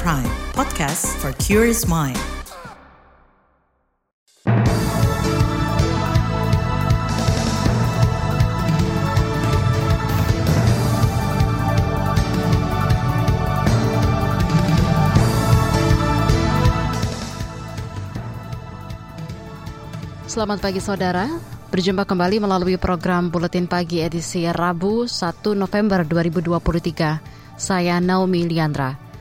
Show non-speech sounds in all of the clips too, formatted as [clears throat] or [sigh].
Prime, podcast for curious mind. Selamat pagi saudara, berjumpa kembali melalui program Buletin Pagi edisi Rabu 1 November 2023. Saya Naomi Liandra.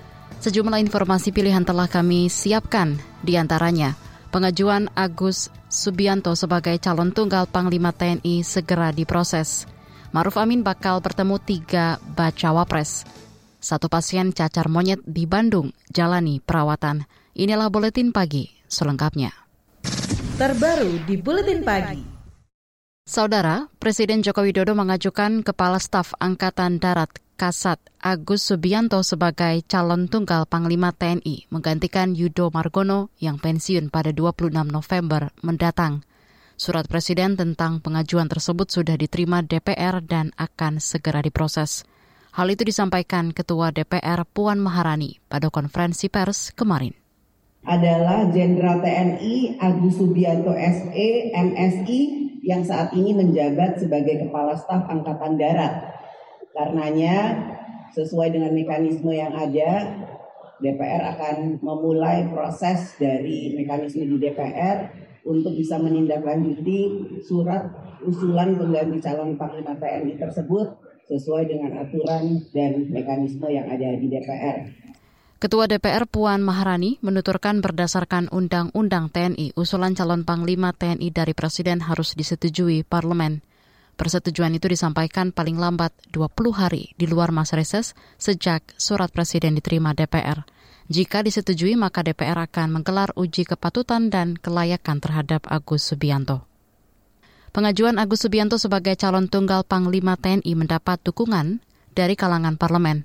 Sejumlah informasi pilihan telah kami siapkan, di antaranya pengajuan Agus Subianto sebagai calon tunggal Panglima TNI segera diproses. Maruf Amin bakal bertemu tiga bacawa pres. Satu pasien cacar monyet di Bandung jalani perawatan. Inilah Buletin Pagi selengkapnya terbaru di Buletin Pagi. Saudara, Presiden Joko Widodo mengajukan Kepala Staf Angkatan Darat Kasat Agus Subianto sebagai calon tunggal Panglima TNI menggantikan Yudo Margono yang pensiun pada 26 November mendatang. Surat Presiden tentang pengajuan tersebut sudah diterima DPR dan akan segera diproses. Hal itu disampaikan Ketua DPR Puan Maharani pada konferensi pers kemarin adalah Jenderal TNI Agus Subianto SE MSI yang saat ini menjabat sebagai Kepala Staf Angkatan Darat. Karenanya sesuai dengan mekanisme yang ada, DPR akan memulai proses dari mekanisme di DPR untuk bisa menindaklanjuti surat usulan pengganti calon Panglima TNI tersebut sesuai dengan aturan dan mekanisme yang ada di DPR. Ketua DPR Puan Maharani menuturkan berdasarkan Undang-Undang TNI, usulan calon Panglima TNI dari Presiden harus disetujui parlemen. Persetujuan itu disampaikan paling lambat 20 hari di luar masa reses sejak surat Presiden diterima DPR. Jika disetujui, maka DPR akan menggelar uji kepatutan dan kelayakan terhadap Agus Subianto. Pengajuan Agus Subianto sebagai calon tunggal Panglima TNI mendapat dukungan dari kalangan parlemen.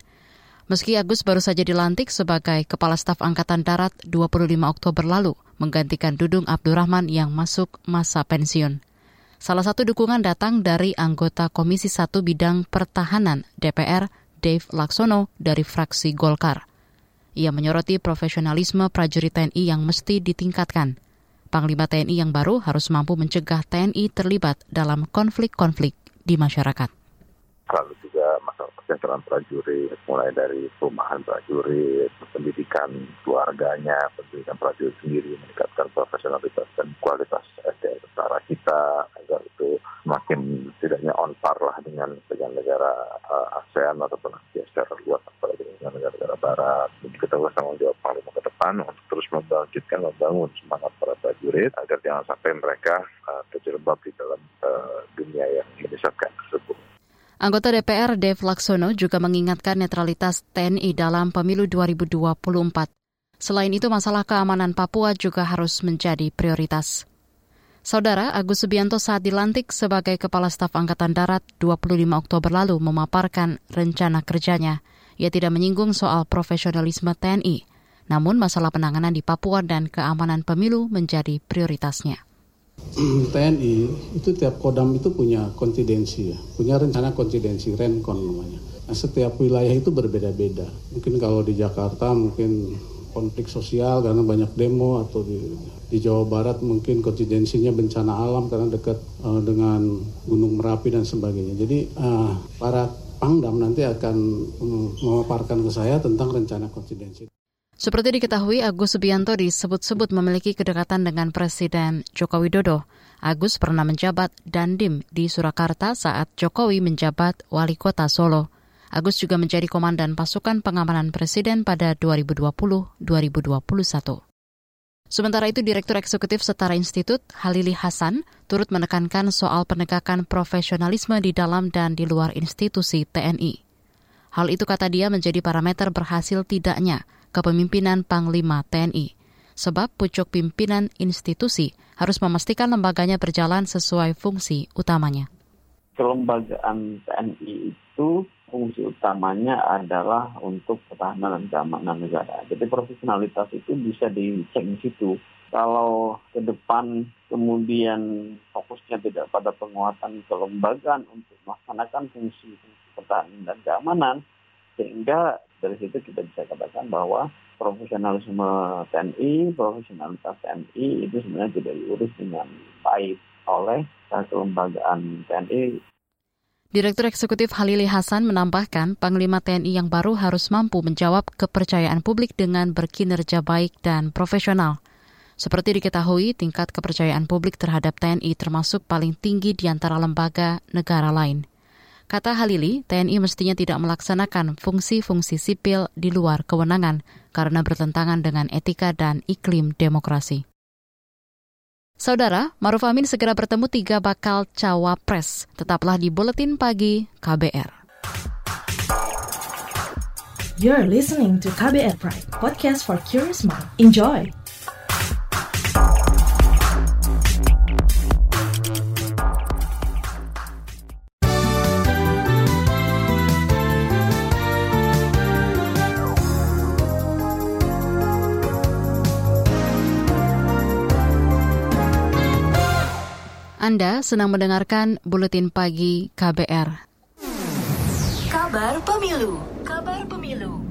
Meski Agus baru saja dilantik sebagai Kepala Staf Angkatan Darat 25 Oktober lalu, menggantikan Dudung Abdurrahman yang masuk masa pensiun. Salah satu dukungan datang dari anggota Komisi 1 Bidang Pertahanan DPR, Dave Laksono dari fraksi Golkar. Ia menyoroti profesionalisme prajurit TNI yang mesti ditingkatkan. Panglima TNI yang baru harus mampu mencegah TNI terlibat dalam konflik-konflik di masyarakat. Lalu juga masalah kesejahteraan prajurit, mulai dari perumahan prajurit, pendidikan keluarganya, pendidikan prajurit sendiri, meningkatkan profesionalitas dan kualitas SDM tentara kita, agar itu semakin tidaknya on par lah dengan dengan negara uh, ASEAN ataupun Asia secara luas, apalagi dengan negara-negara barat. Jadi kita harus tanggung jawab panglima ke depan untuk terus membangkitkan, membangun semangat para prajurit, agar jangan sampai mereka uh, terjebak di dalam uh, dunia yang menyesatkan tersebut. Anggota DPR Dev Laksono juga mengingatkan netralitas TNI dalam pemilu 2024. Selain itu, masalah keamanan Papua juga harus menjadi prioritas. Saudara Agus Subianto saat dilantik sebagai Kepala Staf Angkatan Darat 25 Oktober lalu memaparkan rencana kerjanya. Ia tidak menyinggung soal profesionalisme TNI, namun masalah penanganan di Papua dan keamanan pemilu menjadi prioritasnya. [clears throat] TNI itu tiap kodam itu punya konfidensi ya, punya rencana konfidensi Renkon namanya. Nah, setiap wilayah itu berbeda-beda. Mungkin kalau di Jakarta mungkin konflik sosial karena banyak demo atau di, di Jawa Barat mungkin konfidensinya bencana alam karena dekat uh, dengan Gunung Merapi dan sebagainya. Jadi uh, para pangdam nanti akan um, memaparkan ke saya tentang rencana konfidensi. Seperti diketahui, Agus Subianto disebut-sebut memiliki kedekatan dengan Presiden Joko Widodo. Agus pernah menjabat Dandim di Surakarta saat Jokowi menjabat Wali Kota Solo. Agus juga menjadi komandan pasukan pengamanan Presiden pada 2020-2021. Sementara itu, Direktur Eksekutif Setara Institut, Halili Hasan, turut menekankan soal penegakan profesionalisme di dalam dan di luar institusi TNI. Hal itu kata dia menjadi parameter berhasil tidaknya kepemimpinan Panglima TNI. Sebab pucuk pimpinan institusi harus memastikan lembaganya berjalan sesuai fungsi utamanya. Kelembagaan TNI itu fungsi utamanya adalah untuk pertahanan dan keamanan negara. Jadi profesionalitas itu bisa dicek di situ. Kalau ke depan kemudian fokusnya tidak pada penguatan kelembagaan untuk melaksanakan fungsi, fungsi pertahanan dan keamanan, Sehingga dari situ kita bisa katakan bahwa profesionalisme TNI, profesionalitas TNI itu sebenarnya tidak diurus dengan baik oleh kelembagaan TNI. Direktur Eksekutif Halili Hasan menambahkan, Panglima TNI yang baru harus mampu menjawab kepercayaan publik dengan berkinerja baik dan profesional. Seperti diketahui, tingkat kepercayaan publik terhadap TNI termasuk paling tinggi di antara lembaga negara lain. Kata Halili, TNI mestinya tidak melaksanakan fungsi-fungsi sipil di luar kewenangan karena bertentangan dengan etika dan iklim demokrasi. Saudara, Maruf Amin segera bertemu tiga bakal cawapres. Tetaplah di Buletin Pagi KBR. You're listening to KBR Pride, podcast for curious mind. Enjoy! Anda sedang mendengarkan Buletin Pagi KBR. Kabar Pemilu Kabar Pemilu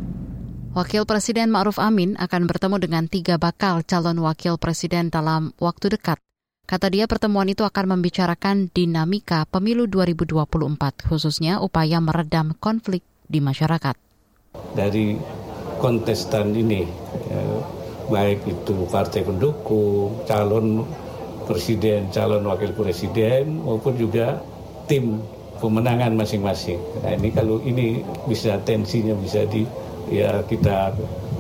Wakil Presiden Ma'ruf Amin akan bertemu dengan tiga bakal calon wakil presiden dalam waktu dekat. Kata dia pertemuan itu akan membicarakan dinamika pemilu 2024, khususnya upaya meredam konflik di masyarakat. Dari kontestan ini, ya, baik itu partai pendukung, calon presiden, calon wakil presiden maupun juga tim pemenangan masing-masing. Nah ini kalau ini bisa tensinya bisa di ya kita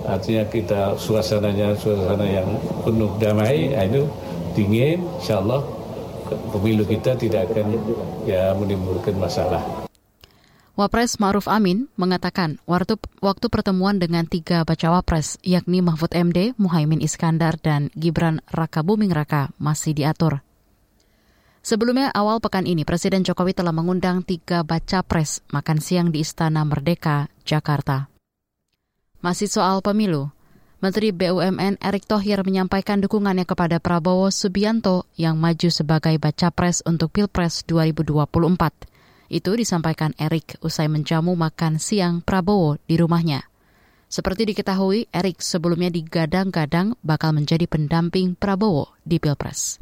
artinya kita suasananya suasana yang penuh damai, nah itu dingin, insya Allah pemilu kita tidak akan ya menimbulkan masalah. Wapres Ma'ruf Amin mengatakan waktu, waktu pertemuan dengan tiga bacawa pres, yakni Mahfud MD, Muhaimin Iskandar, dan Gibran Raka Buming Raka masih diatur. Sebelumnya awal pekan ini Presiden Jokowi telah mengundang tiga baca pres makan siang di Istana Merdeka, Jakarta. Masih soal pemilu, Menteri BUMN Erick Thohir menyampaikan dukungannya kepada Prabowo Subianto yang maju sebagai baca pres untuk Pilpres 2024. Itu disampaikan Erik usai menjamu makan siang Prabowo di rumahnya. Seperti diketahui, Erik sebelumnya digadang-gadang bakal menjadi pendamping Prabowo di Pilpres.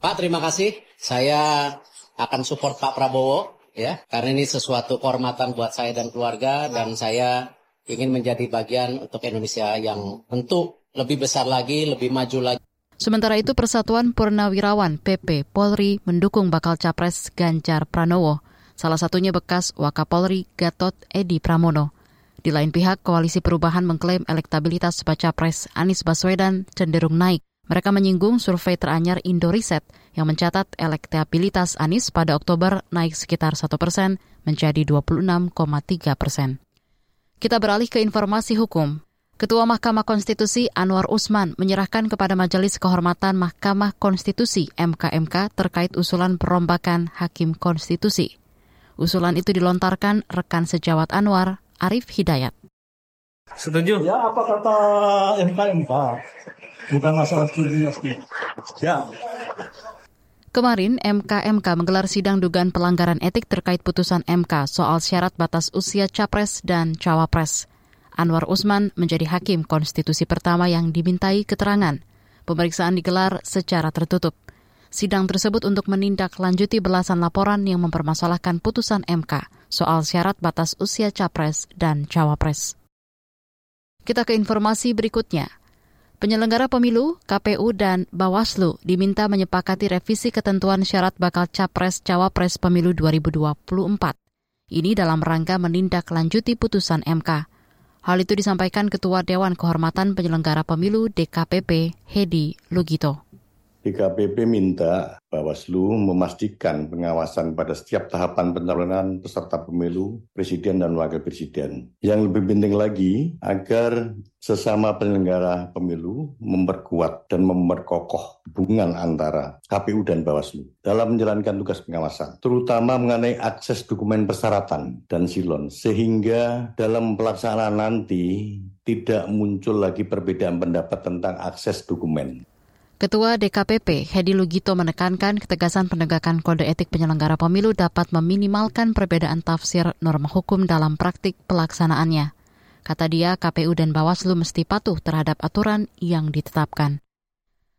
Pak, terima kasih. Saya akan support Pak Prabowo ya, karena ini sesuatu kehormatan buat saya dan keluarga dan saya ingin menjadi bagian untuk Indonesia yang tentu lebih besar lagi, lebih maju lagi. Sementara itu Persatuan Purnawirawan PP Polri mendukung bakal capres Ganjar Pranowo salah satunya bekas Wakapolri Gatot Edi Pramono. Di lain pihak, Koalisi Perubahan mengklaim elektabilitas baca pres Anies Baswedan cenderung naik. Mereka menyinggung survei teranyar Indoriset yang mencatat elektabilitas Anies pada Oktober naik sekitar 1 persen menjadi 26,3 persen. Kita beralih ke informasi hukum. Ketua Mahkamah Konstitusi Anwar Usman menyerahkan kepada Majelis Kehormatan Mahkamah Konstitusi MKMK terkait usulan perombakan Hakim Konstitusi. Usulan itu dilontarkan rekan sejawat Anwar, Arif Hidayat. Setuju? Ya, apa kata MKMK? Bukan masalah setuju Ya. Kemarin, MKMK menggelar sidang dugaan pelanggaran etik terkait putusan MK soal syarat batas usia capres dan cawapres. Anwar Usman menjadi hakim konstitusi pertama yang dimintai keterangan. Pemeriksaan digelar secara tertutup. Sidang tersebut untuk menindaklanjuti belasan laporan yang mempermasalahkan putusan MK soal syarat batas usia capres dan cawapres. Kita ke informasi berikutnya. Penyelenggara pemilu, KPU, dan Bawaslu diminta menyepakati revisi ketentuan syarat bakal capres-cawapres pemilu 2024. Ini dalam rangka menindaklanjuti putusan MK. Hal itu disampaikan Ketua Dewan Kehormatan Penyelenggara Pemilu DKPP, Hedi Lugito. DKPP minta Bawaslu memastikan pengawasan pada setiap tahapan pencalonan peserta pemilu, presiden dan wakil presiden. Yang lebih penting lagi, agar sesama penyelenggara pemilu memperkuat dan memperkokoh hubungan antara KPU dan Bawaslu dalam menjalankan tugas pengawasan, terutama mengenai akses dokumen persyaratan dan silon, sehingga dalam pelaksanaan nanti tidak muncul lagi perbedaan pendapat tentang akses dokumen. Ketua DKPP Hedi Lugito menekankan ketegasan penegakan kode etik penyelenggara pemilu dapat meminimalkan perbedaan tafsir norma hukum dalam praktik pelaksanaannya. Kata dia, KPU dan Bawaslu mesti patuh terhadap aturan yang ditetapkan.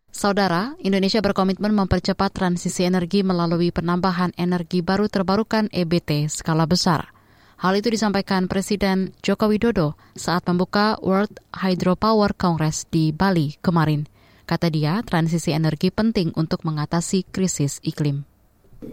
Saudara, Indonesia berkomitmen mempercepat transisi energi melalui penambahan energi baru terbarukan EBT skala besar. Hal itu disampaikan Presiden Joko Widodo saat membuka World Hydropower Congress di Bali kemarin. Kata dia, transisi energi penting untuk mengatasi krisis iklim.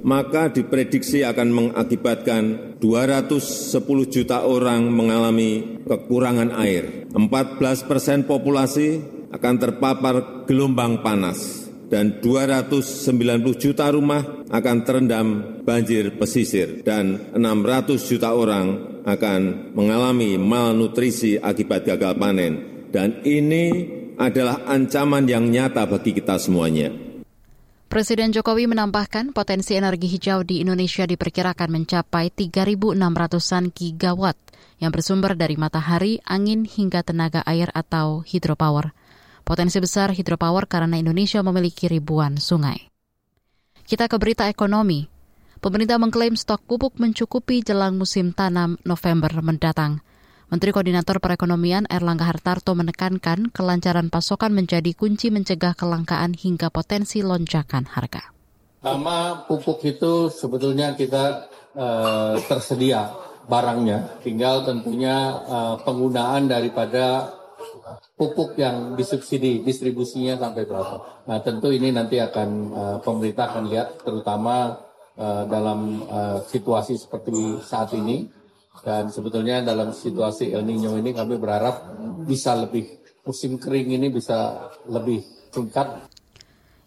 Maka diprediksi akan mengakibatkan 210 juta orang mengalami kekurangan air. 14 persen populasi akan terpapar gelombang panas dan 290 juta rumah akan terendam banjir pesisir dan 600 juta orang akan mengalami malnutrisi akibat gagal panen dan ini adalah ancaman yang nyata bagi kita semuanya. Presiden Jokowi menambahkan potensi energi hijau di Indonesia diperkirakan mencapai 3.600-an gigawatt yang bersumber dari matahari, angin, hingga tenaga air atau hidropower. Potensi besar hidropower karena Indonesia memiliki ribuan sungai. Kita ke berita ekonomi. Pemerintah mengklaim stok pupuk mencukupi jelang musim tanam November mendatang. Menteri Koordinator Perekonomian Erlangga Hartarto menekankan kelancaran pasokan menjadi kunci mencegah kelangkaan hingga potensi lonjakan harga. Pertama, pupuk itu sebetulnya kita uh, tersedia barangnya, tinggal tentunya uh, penggunaan daripada pupuk yang disubsidi distribusinya sampai berapa. Nah tentu ini nanti akan uh, pemerintah akan lihat terutama uh, dalam uh, situasi seperti saat ini dan sebetulnya dalam situasi El Nino ini kami berharap bisa lebih musim kering ini bisa lebih singkat.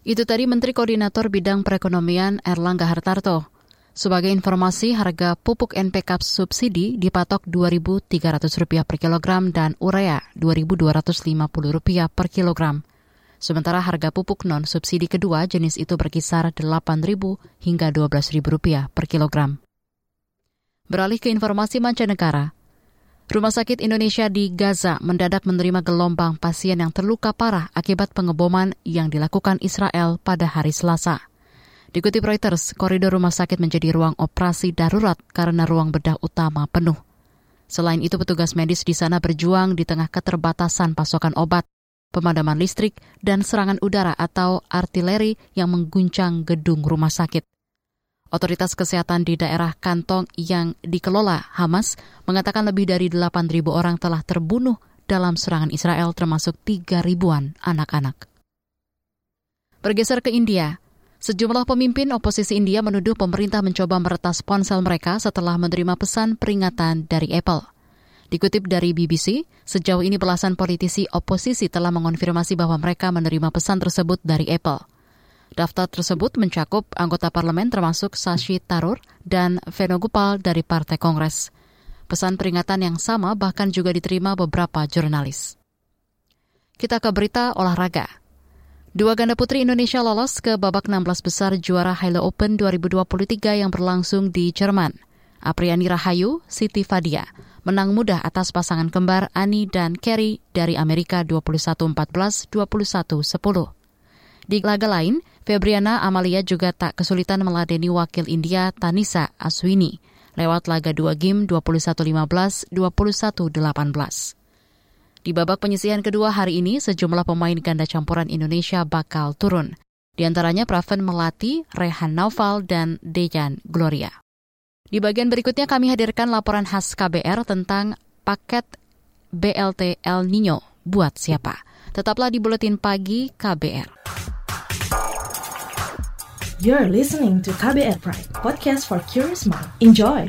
Itu tadi Menteri Koordinator Bidang Perekonomian Erlangga Hartarto. Sebagai informasi, harga pupuk NPK subsidi dipatok Rp2.300 per kilogram dan urea Rp2.250 per kilogram. Sementara harga pupuk non-subsidi kedua jenis itu berkisar Rp8.000 hingga Rp12.000 per kilogram. Beralih ke informasi mancanegara. Rumah Sakit Indonesia di Gaza mendadak menerima gelombang pasien yang terluka parah akibat pengeboman yang dilakukan Israel pada hari Selasa. Dikutip Reuters, koridor rumah sakit menjadi ruang operasi darurat karena ruang bedah utama penuh. Selain itu, petugas medis di sana berjuang di tengah keterbatasan pasokan obat, pemadaman listrik, dan serangan udara atau artileri yang mengguncang gedung rumah sakit. Otoritas kesehatan di daerah kantong yang dikelola Hamas mengatakan lebih dari 8.000 orang telah terbunuh dalam serangan Israel termasuk 3 ribuan anak-anak. Bergeser ke India, sejumlah pemimpin oposisi India menuduh pemerintah mencoba meretas ponsel mereka setelah menerima pesan peringatan dari Apple. Dikutip dari BBC, sejauh ini belasan politisi oposisi telah mengonfirmasi bahwa mereka menerima pesan tersebut dari Apple. Daftar tersebut mencakup anggota parlemen termasuk Sashi Tarur dan Venugopal dari Partai Kongres. Pesan peringatan yang sama bahkan juga diterima beberapa jurnalis. Kita ke berita olahraga. Dua ganda putri Indonesia lolos ke babak 16 besar juara Halo Open 2023 yang berlangsung di Jerman. Apriani Rahayu, Siti Fadia, menang mudah atas pasangan kembar Ani dan Kerry dari Amerika 21-14, 21-10. Di laga lain, Febriana Amalia juga tak kesulitan meladeni wakil India Tanisa Aswini lewat laga dua game 21-15, 21-18. Di babak penyisihan kedua hari ini, sejumlah pemain ganda campuran Indonesia bakal turun. Di antaranya Praven Melati, Rehan Naufal, dan Dejan Gloria. Di bagian berikutnya kami hadirkan laporan khas KBR tentang paket BLT El Nino buat siapa. Tetaplah di Buletin Pagi KBR. You're listening to KBR Pride, podcast for curious mind. Enjoy!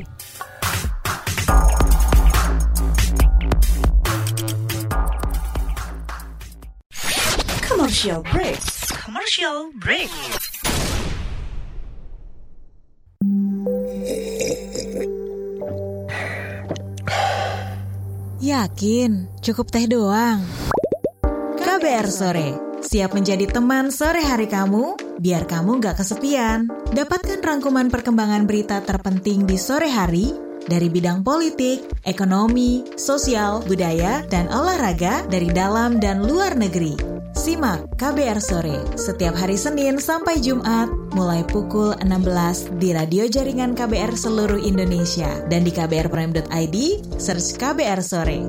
Commercial break. Commercial break. Yakin, cukup teh doang. KBR sore Siap menjadi teman sore hari kamu? Biar kamu gak kesepian. Dapatkan rangkuman perkembangan berita terpenting di sore hari dari bidang politik, ekonomi, sosial, budaya, dan olahraga dari dalam dan luar negeri. Simak KBR Sore setiap hari Senin sampai Jumat mulai pukul 16 di radio jaringan KBR seluruh Indonesia dan di kbrprime.id search KBR Sore.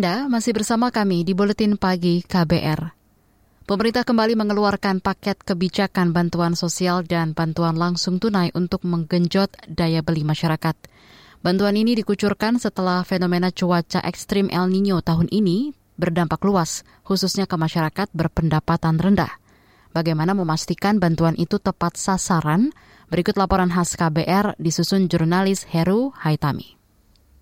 Anda masih bersama kami di Buletin Pagi KBR. Pemerintah kembali mengeluarkan paket kebijakan bantuan sosial dan bantuan langsung tunai untuk menggenjot daya beli masyarakat. Bantuan ini dikucurkan setelah fenomena cuaca ekstrim El Nino tahun ini berdampak luas, khususnya ke masyarakat berpendapatan rendah. Bagaimana memastikan bantuan itu tepat sasaran? Berikut laporan khas KBR disusun jurnalis Heru Haitami.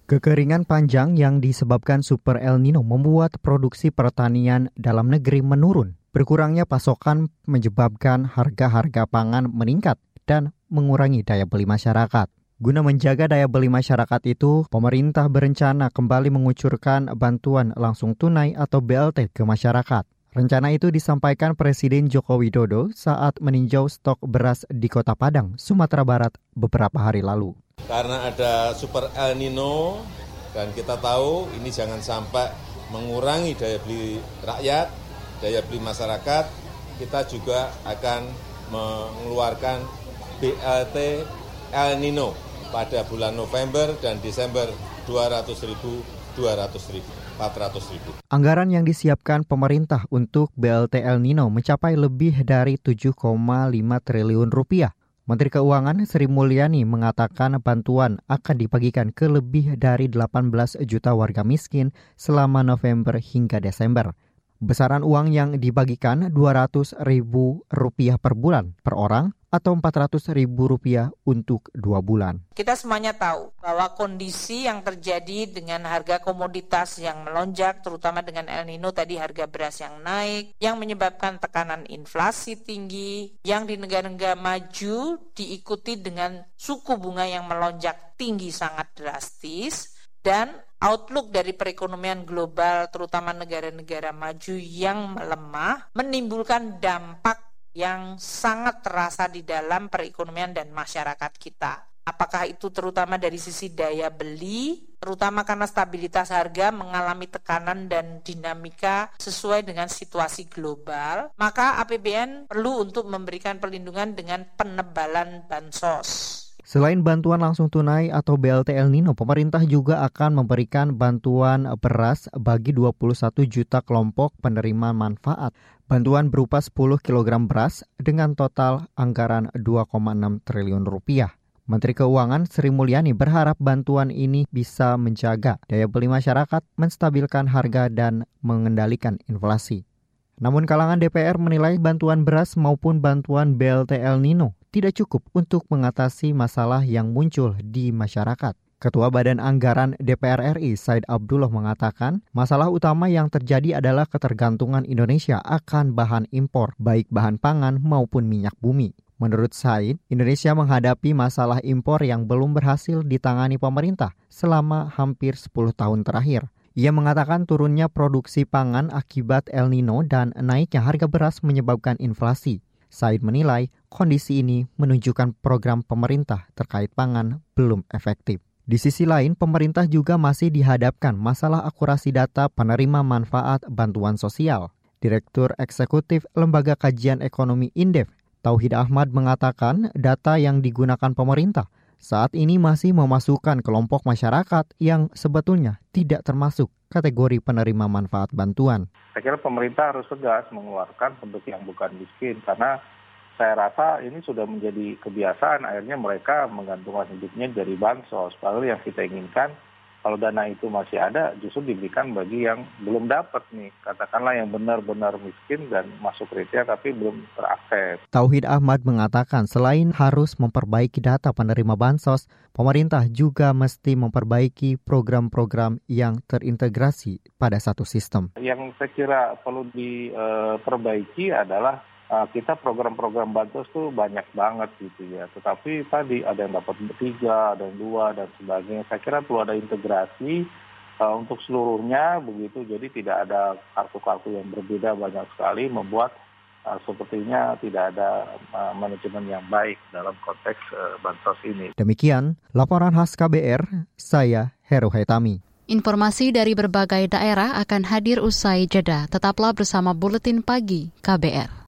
Kekeringan panjang yang disebabkan Super El Nino membuat produksi pertanian dalam negeri menurun. Berkurangnya pasokan menyebabkan harga-harga pangan meningkat dan mengurangi daya beli masyarakat. Guna menjaga daya beli masyarakat itu, pemerintah berencana kembali mengucurkan bantuan langsung tunai atau BLT ke masyarakat. Rencana itu disampaikan Presiden Joko Widodo saat meninjau stok beras di Kota Padang, Sumatera Barat beberapa hari lalu karena ada super El Nino dan kita tahu ini jangan sampai mengurangi daya beli rakyat, daya beli masyarakat, kita juga akan mengeluarkan BLT El Nino pada bulan November dan Desember 200 ribu, 200 ribu. 400 ribu. Anggaran yang disiapkan pemerintah untuk BLT El Nino mencapai lebih dari 7,5 triliun rupiah. Menteri Keuangan Sri Mulyani mengatakan bantuan akan dibagikan ke lebih dari 18 juta warga miskin selama November hingga Desember. Besaran uang yang dibagikan Rp200 ribu rupiah per bulan per orang atau Rp400 ribu rupiah untuk dua bulan. Kita semuanya tahu bahwa kondisi yang terjadi dengan harga komoditas yang melonjak, terutama dengan El Nino tadi harga beras yang naik, yang menyebabkan tekanan inflasi tinggi, yang di negara-negara maju diikuti dengan suku bunga yang melonjak tinggi sangat drastis, dan outlook dari perekonomian global terutama negara-negara maju yang melemah menimbulkan dampak yang sangat terasa di dalam perekonomian dan masyarakat kita. Apakah itu terutama dari sisi daya beli, terutama karena stabilitas harga mengalami tekanan dan dinamika sesuai dengan situasi global, maka APBN perlu untuk memberikan perlindungan dengan penebalan bansos. Selain bantuan langsung tunai atau BLT El Nino, pemerintah juga akan memberikan bantuan beras bagi 21 juta kelompok penerima manfaat. Bantuan berupa 10 kg beras dengan total anggaran 2,6 triliun rupiah. Menteri Keuangan Sri Mulyani berharap bantuan ini bisa menjaga daya beli masyarakat, menstabilkan harga, dan mengendalikan inflasi. Namun kalangan DPR menilai bantuan beras maupun bantuan BLT El Nino tidak cukup untuk mengatasi masalah yang muncul di masyarakat. Ketua Badan Anggaran DPR RI Said Abdullah mengatakan, masalah utama yang terjadi adalah ketergantungan Indonesia akan bahan impor, baik bahan pangan maupun minyak bumi. Menurut Said, Indonesia menghadapi masalah impor yang belum berhasil ditangani pemerintah selama hampir 10 tahun terakhir. Ia mengatakan turunnya produksi pangan akibat El Nino dan naiknya harga beras menyebabkan inflasi. Said menilai kondisi ini menunjukkan program pemerintah terkait pangan belum efektif. Di sisi lain, pemerintah juga masih dihadapkan masalah akurasi data penerima manfaat bantuan sosial. Direktur Eksekutif Lembaga Kajian Ekonomi Indef, Tauhid Ahmad mengatakan data yang digunakan pemerintah saat ini masih memasukkan kelompok masyarakat yang sebetulnya tidak termasuk kategori penerima manfaat bantuan. Saya kira pemerintah harus tegas mengeluarkan bentuk yang bukan miskin karena saya rasa ini sudah menjadi kebiasaan akhirnya mereka menggantungkan hidupnya dari bansos. Padahal yang kita inginkan kalau dana itu masih ada justru diberikan bagi yang belum dapat nih katakanlah yang benar-benar miskin dan masuk kriteria tapi belum terakses. Tauhid Ahmad mengatakan selain harus memperbaiki data penerima bansos, pemerintah juga mesti memperbaiki program-program yang terintegrasi pada satu sistem. Yang saya kira perlu diperbaiki adalah uh, kita program-program bansos tuh banyak banget gitu ya. Tetapi tadi ada yang dapat tiga, ada yang dua dan sebagainya. Saya kira perlu ada integrasi uh, untuk seluruhnya begitu jadi tidak ada kartu-kartu yang berbeda banyak sekali membuat uh, sepertinya tidak ada uh, manajemen yang baik dalam konteks uh, bansos ini. Demikian laporan khas KBR, saya Heru Haitami. Informasi dari berbagai daerah akan hadir usai jeda. Tetaplah bersama Buletin Pagi KBR.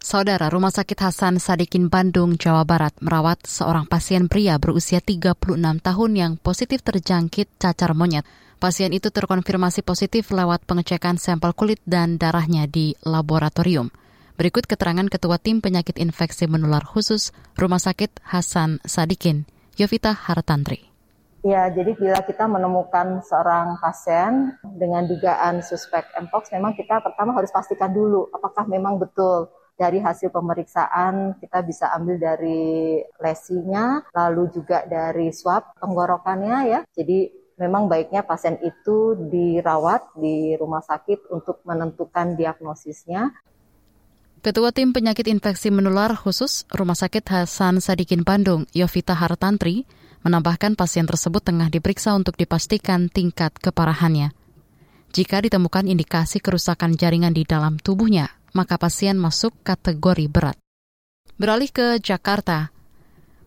Saudara Rumah Sakit Hasan Sadikin Bandung, Jawa Barat merawat seorang pasien pria berusia 36 tahun yang positif terjangkit cacar monyet. Pasien itu terkonfirmasi positif lewat pengecekan sampel kulit dan darahnya di laboratorium. Berikut keterangan Ketua Tim Penyakit Infeksi Menular Khusus Rumah Sakit Hasan Sadikin, Yovita Hartantri. Ya, jadi bila kita menemukan seorang pasien dengan dugaan suspek mpox, memang kita pertama harus pastikan dulu apakah memang betul dari hasil pemeriksaan kita bisa ambil dari lesinya, lalu juga dari swab tenggorokannya ya. Jadi memang baiknya pasien itu dirawat di rumah sakit untuk menentukan diagnosisnya. Ketua Tim Penyakit Infeksi Menular Khusus Rumah Sakit Hasan Sadikin Bandung, Yovita Hartantri, menambahkan pasien tersebut tengah diperiksa untuk dipastikan tingkat keparahannya. Jika ditemukan indikasi kerusakan jaringan di dalam tubuhnya, maka pasien masuk kategori berat. Beralih ke Jakarta,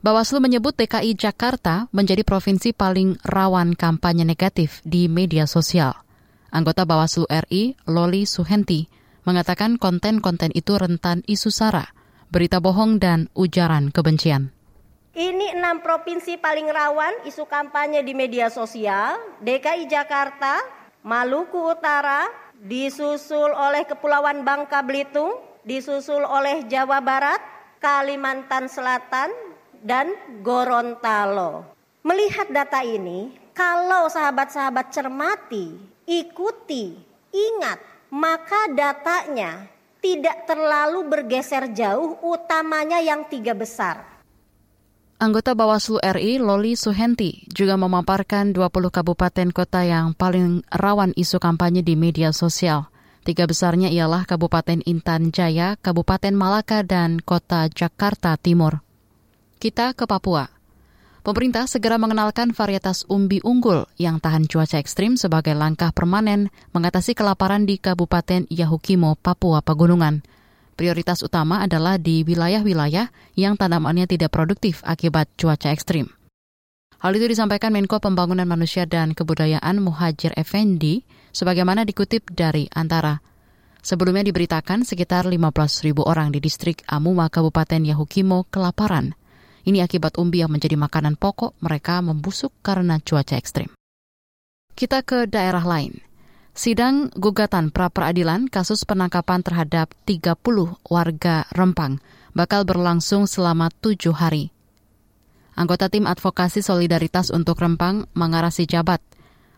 Bawaslu menyebut DKI Jakarta menjadi provinsi paling rawan kampanye negatif di media sosial. Anggota Bawaslu RI, Loli Suhenti, mengatakan konten-konten itu rentan isu sara, berita bohong, dan ujaran kebencian. Ini enam provinsi paling rawan isu kampanye di media sosial. DKI Jakarta, Maluku Utara, disusul oleh Kepulauan Bangka Belitung, disusul oleh Jawa Barat, Kalimantan Selatan, dan Gorontalo. Melihat data ini, kalau sahabat-sahabat cermati, ikuti, ingat, maka datanya tidak terlalu bergeser jauh, utamanya yang tiga besar Anggota Bawaslu RI Loli Suhenti juga memaparkan 20 kabupaten kota yang paling rawan isu kampanye di media sosial. Tiga besarnya ialah Kabupaten Intan Jaya, Kabupaten Malaka, dan Kota Jakarta Timur. Kita ke Papua. Pemerintah segera mengenalkan varietas umbi unggul yang tahan cuaca ekstrim sebagai langkah permanen mengatasi kelaparan di Kabupaten Yahukimo, Papua Pegunungan. Prioritas utama adalah di wilayah-wilayah yang tanamannya tidak produktif akibat cuaca ekstrim. Hal itu disampaikan Menko Pembangunan Manusia dan Kebudayaan Muhajir Effendi sebagaimana dikutip dari Antara. Sebelumnya diberitakan sekitar 15 ribu orang di distrik Amuma Kabupaten Yahukimo kelaparan. Ini akibat umbi yang menjadi makanan pokok mereka membusuk karena cuaca ekstrim. Kita ke daerah lain. Sidang gugatan pra-peradilan kasus penangkapan terhadap 30 warga Rempang bakal berlangsung selama tujuh hari. Anggota tim advokasi solidaritas untuk Rempang, Mangarasi Jabat,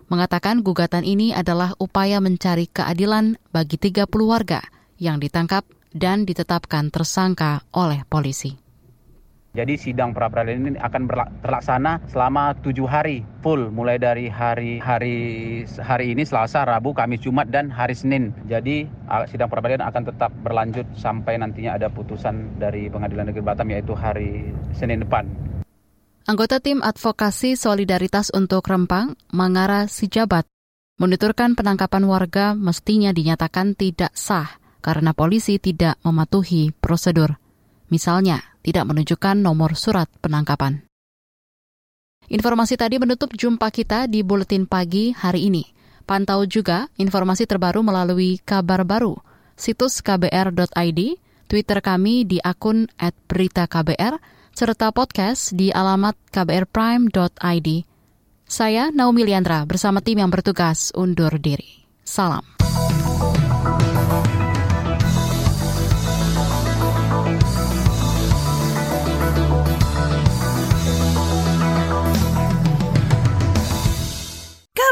mengatakan gugatan ini adalah upaya mencari keadilan bagi 30 warga yang ditangkap dan ditetapkan tersangka oleh polisi. Jadi sidang pra peradilan ini akan terlaksana selama tujuh hari full, mulai dari hari hari hari ini Selasa, Rabu, Kamis, Jumat dan hari Senin. Jadi sidang pra peradilan akan tetap berlanjut sampai nantinya ada putusan dari Pengadilan Negeri Batam yaitu hari Senin depan. Anggota tim advokasi solidaritas untuk Rempang, Mangara Sijabat, menuturkan penangkapan warga mestinya dinyatakan tidak sah karena polisi tidak mematuhi prosedur. Misalnya, tidak menunjukkan nomor surat penangkapan. Informasi tadi menutup jumpa kita di Buletin Pagi hari ini. Pantau juga informasi terbaru melalui kabar baru, situs kbr.id, Twitter kami di akun @beritaKBR, serta podcast di alamat kbrprime.id. Saya Naomi Liandra bersama tim yang bertugas undur diri. Salam.